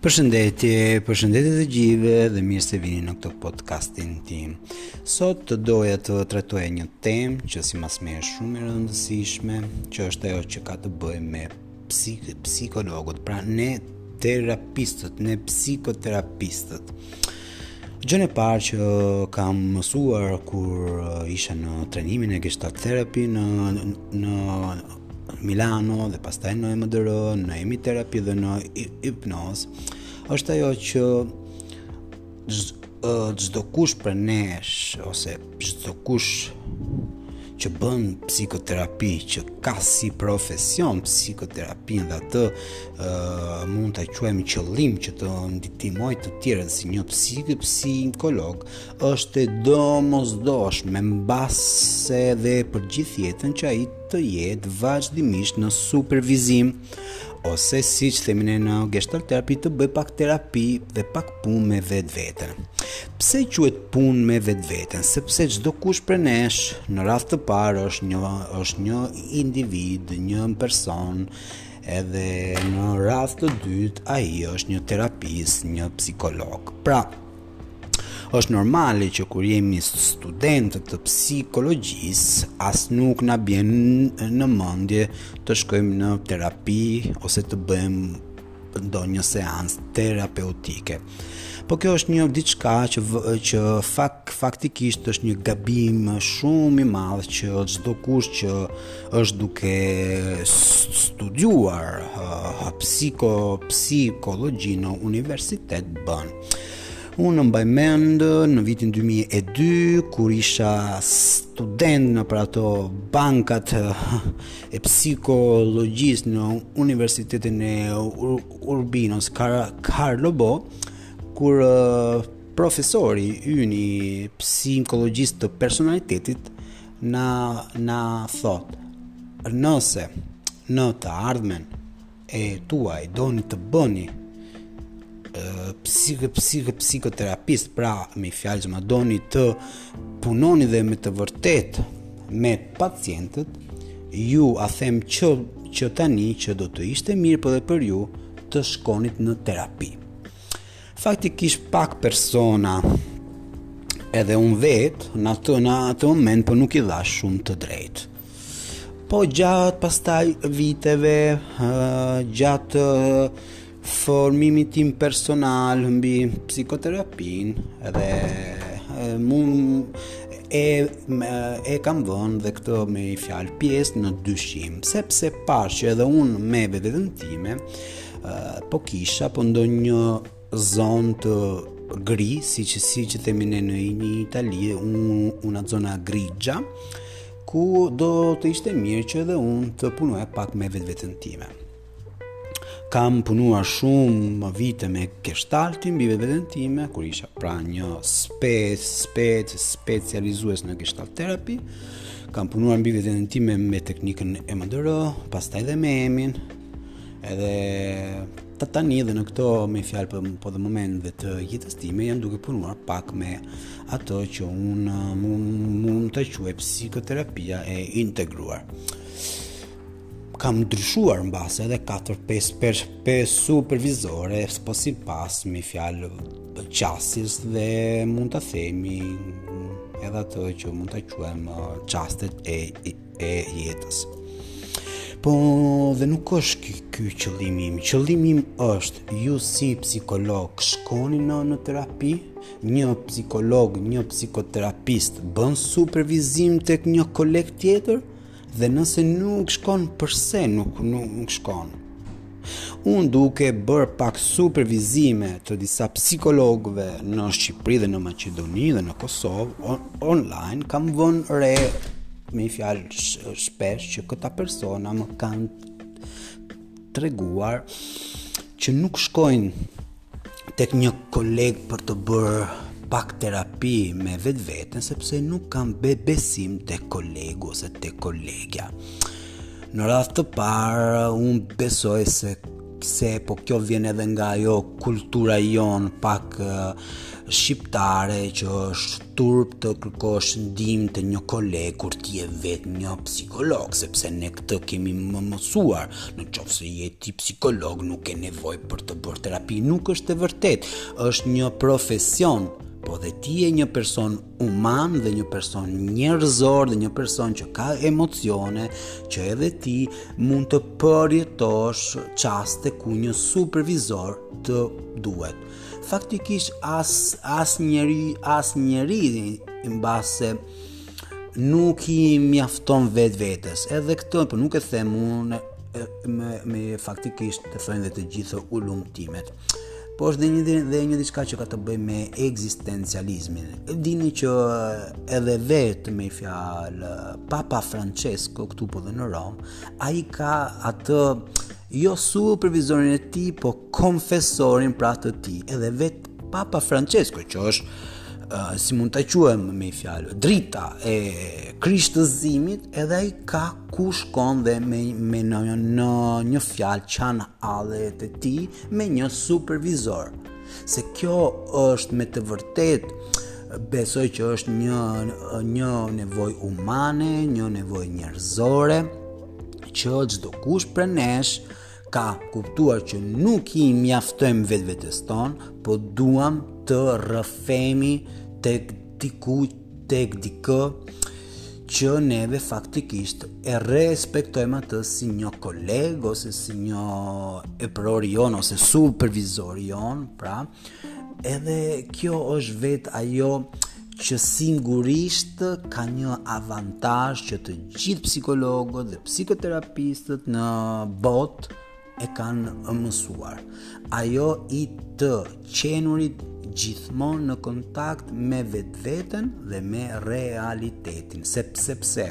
Përshëndetje, përshëndetje të gjithëve dhe mirë se vini në këtë podcastin tim. Sot të doja të trajtoja një temë që sipas meje është shumë e rëndësishme, që është ajo që ka të bëjë me psik psikologët, pra ne terapistët, ne psikoterapistët. Gjënë e parë që kam mësuar kur isha në trajnimin e Gestalt Therapy në në Milano dhe pastaj në EMDR, në EMI terapi dhe në hipnozë, është ajo që çdokush prej nesh ose çdokush që bën psikoterapi, që ka si profesion psikoterapinë dhe atë uh, mund ta quajmë qëllim që të ndihmojë të tjerët si një psik, psikolog, është e domosdoshme mbase dhe për gjithë jetën që ai të jetë vazhdimisht në supervizim, ose siç themi ne në gestalt terapi të bëjë pak terapi dhe pak punë me vetveten. Pse quhet punë me vetveten? Sepse çdokush prej nesh në radhë të parë është një është një individ, një person, edhe në radhë të dytë ai është një terapist, një psikolog. Pra, është normale që kur jemi studentë të psikologjisë, as nuk na bjen në mendje të shkojmë në terapi ose të bëjmë ndonjë seancë terapeutike. Po kjo është një diçka që që fak, faktikisht është një gabim shumë i madh që çdokush që është duke studiuar uh, psiko psikologji në universitet bën. Unë e mbaj mend në vitin 2002 kur isha student nëpër ato bankat e psikologjisë në Universitetin e Urbinos, Carlo Bo, kur profesori ynë i psikologjisë të personalitetit na na thotë, nëse në të ardhmen tuaj doni të bëni psik psik psikoterapist pra me fjalë, domethënë doni të punoni dhe me të vërtetë me pacientët jua them që që tani që do të ishte mirë për po edhe për ju të shkonit në terapi Faktikisht pak persona edhe unë vetë në atë, në atë moment për po nuk i dhashë shumë të drejtë. Po gjatë pastaj viteve, gjatë formimit tim personal mbi psikoterapinë edhe mund e e kam vënë dhe këtë me një fjalë pjesë në dyshim sepse pashë edhe unë me veten time Po kisha, po ndonjë zonë të gri, siç siç themi ne në në Itali, una zona grigia, ku do të ishte mirë që edhe unë të punoja pak me vetveten time. Kam punuar shumë vite me geshtaltin, mbi vetveten time, kur isha pra një spe, spe, specializues në geshtalt terapi, kam punuar mbi veten time me teknikën EMDR, pastaj dhe me emin, Edhe ta tani dhe në këto me një fjalë për po dhe momente të jetës time jam duke punuar pak me ato që unë mund ta quaj psikoterapia e integruar kam ndryshuar mbase edhe 4-5 per, per supervizore po sipas me një fjalë qasjes dhe mund të themi edhe ato që mund të quajmë çastet e e jetës. Po dhe nuk është ky, ky qëllimi im. Qëllimi im është ju si psikolog shkoni në në terapi, një psikolog, një psikoterapist bën supervizim tek një koleg tjetër dhe nëse nuk shkon përse nuk nuk, nuk shkon. Unë duke bërë pak supervizime të disa psikologëve në Shqipëri dhe në Maqedoni dhe në Kosovë, on online, kam vënë re me një fjalë shpesh që këta persona më kanë treguar që nuk shkojnë tek një koleg për të bërë pak terapi me vetveten, sepse nuk kam be besim te kolegu ose te kolegja. Në radhë të parë, unë besoj se se po kjo vjen edhe nga ajo kultura jonë pak shqiptare që është turp të kërkosh ndihmë te një koleg kur ti je vetë një psikolog, sepse ne këtë kemi mësuar. Në qoftë se je ti psikolog, nuk ke nevojë për të bërë terapi, nuk është e vërtetë. Është një profesion, po dhe ti je një person human dhe një person njerëzor dhe një person që ka emocione, që edhe ti mund të përjetosh çaste ku një supervizor të duhet. Faktikisht as asnjeri asnjeri mbase nuk i mjafton vetvetes edhe këtë për po nuk e them unë me, me faktikisht të thonë dhe të gjitha hulumtimet po është dhe një, dhe një diçka që ka të bëjë me ekzistencializmin e dini që edhe vetë me një fjalë Papa Francesco këtu po dhe në Romë ai ka atë Jo supervizorin e tij, po konfesorin pra të tij, edhe vetë Papa Francesco, që është uh, si mund ta quajmë me një fjalë, drita e krishtërimit, edhe ai ka ku shkon dhe me me në, në një fjalë qan hallet e tij me një supervizor. Se kjo është me të vërtetë besoj që është një një nevojë humane, një nevojë njerëzore. që çdokush prej nesh ka kuptuar që nuk i mjaftojmë vetvetes tonë, po duam të rrëfehemi te diku te dikë që neve faktikisht e respektojmë atë si një koleg ose si një eprori jonë ose supervizori jonë, pra, edhe kjo është vetë ajo që sigurisht ka një avantazh që të gjithë psikologët dhe psikoterapistët në botë e kanë mësuar. Ajo i të qenurit gjithmonë në kontakt me vetveten dhe me realitetin, sepse pse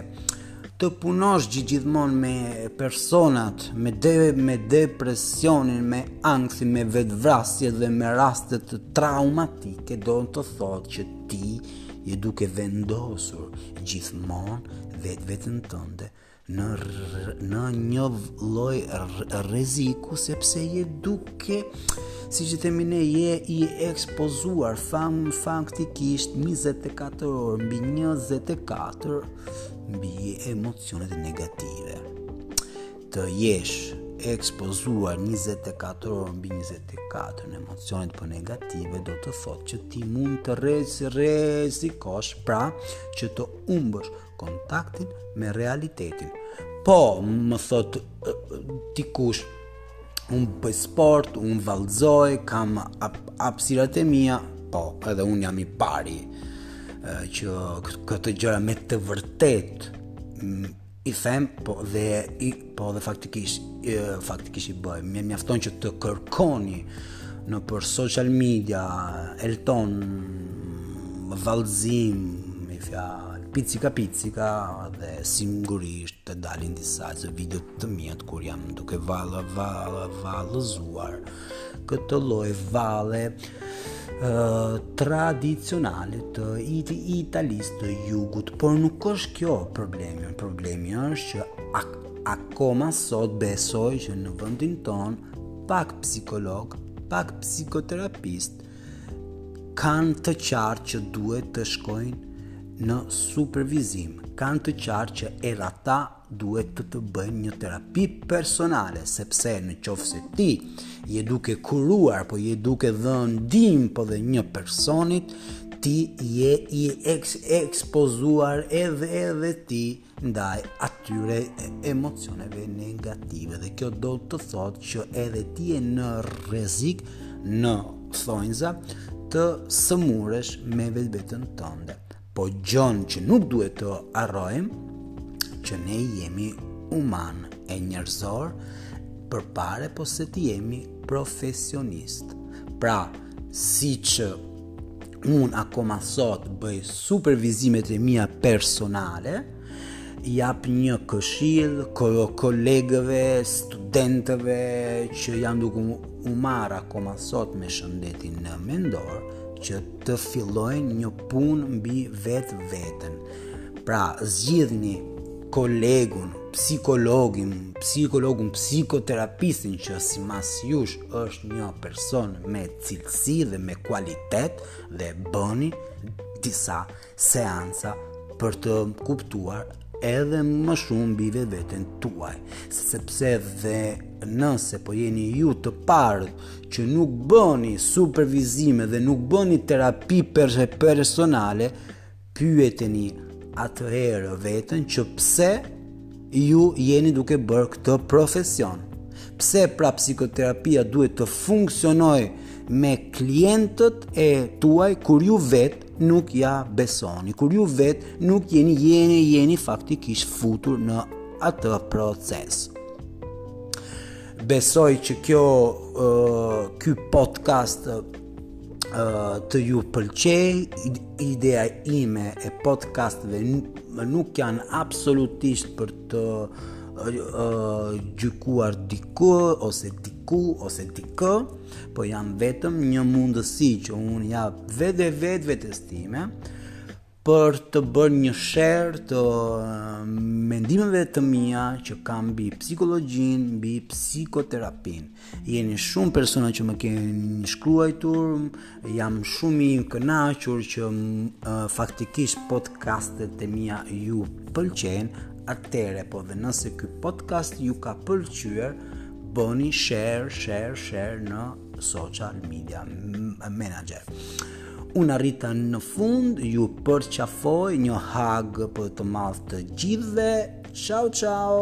të punosh gjithmonë me personat me de, me depresionin, me ankthin, me vetëvrasje dhe me rastet traumatike do të thotë që ti je duke vendosur gjithmonë vetveten tënde në në një lloj rreziku sepse je duke siç themi ne je i ekspozuar fam faktikisht 24 orë mbi 24 mbi emocionet negative. Të jesh i ekspozuar 24 orë mbi 24 në emocionet për po negative do të thotë që ti mund të rrezë rrezikosh pra që të humbësh kontaktin me realitetin. Po, më thotë dikush, Unë bëj sport, unë vallëzoj, kam hap hapësirat e mia, po, edhe unë jam i pari, që këto gjëra me të vërtetë i them, po dhe, i, po dhe faktikisht, i, faktikisht i bëj, me mjafton që të kërkoni nëpër social media, Elton, vallëzim, me një fjalë, pizzica pizzica dhe sigurisht të dalin disa zë video të miat kur jam duke vall, vall, vallëzuar këtë lloj valle uh, tradicionale të iti Italisë të jugut, por nuk është kjo problemi, problemi është që ak akoma sot besoj që në vendin tonë pak psikologë, pak psikoterapistë kanë të qartë që duhet të shkojnë në supervizim, kanë të qartë që edhe ata duhet të të bëjnë një terapi personale, sepse në qoftë se ti je duke kuruar, po je duke dhënë ndihmë për po dhe një personit, ti je i eks, ekspozuar edhe edhe ti ndaj atyre emocioneve negative dhe kjo do të thotë që edhe ti je në rrezik në thonjza të sëmuresh me veten tënde. Po gjë që nuk duhet të harrojmë që ne jemi humanë e njerëzorë përpara po se të jemi profesionistë. Pra, siç unë akoma sot bëj supervizimet e mia personale, jap një këshillë kolegëve, studentëve që janë duke u marrë akoma sot me shëndetin mendor që të fillojnë një punë mbi vetëveten. Pra, zgjidhni kolegun, psikologin, psikologun, psikoterapistin që simbas jush është një person me cilësi dhe me kualitet dhe bëni disa seanca për të kuptuar edhe më shumë mbi veten tuaj, sepse dhe nëse po jeni ju të parët që nuk bëni supervizime dhe nuk bëni terapi per personale, pyeteni atëherë veten që pse ju jeni duke bërë këtë profesion. Pse pra psikoterapia duhet të funksionojë me klientët e tuaj kur ju vetë nuk ja besoni, kur ju vetë nuk jeni jeni, jeni faktikisht futur në atë proces. Besoj që kjo uh, ky podcast uh, të ju pëlqejë ideja ime e podcasteve nuk janë absolutisht për të uh, gjykuar diku ose diku ose dikë po janë vetëm një mundësi që unë i jap vetë vetë vetes time për të bërë një share të mendimeve të mia që kam mbi psikologjinë, mbi psikoterapinë. Jeni shumë persona që më keni shkruajtur, jam shumë i kënaqur që uh, faktikisht podcastet e mia ju pëlqejnë. Atëherë, po dhe nëse ky podcast ju ka pëlqyer, Bëni share, share, share në social media manager. Unë arrita në fund, ju përqafoj një hug për të madh të gjithëve. Ciao ciao.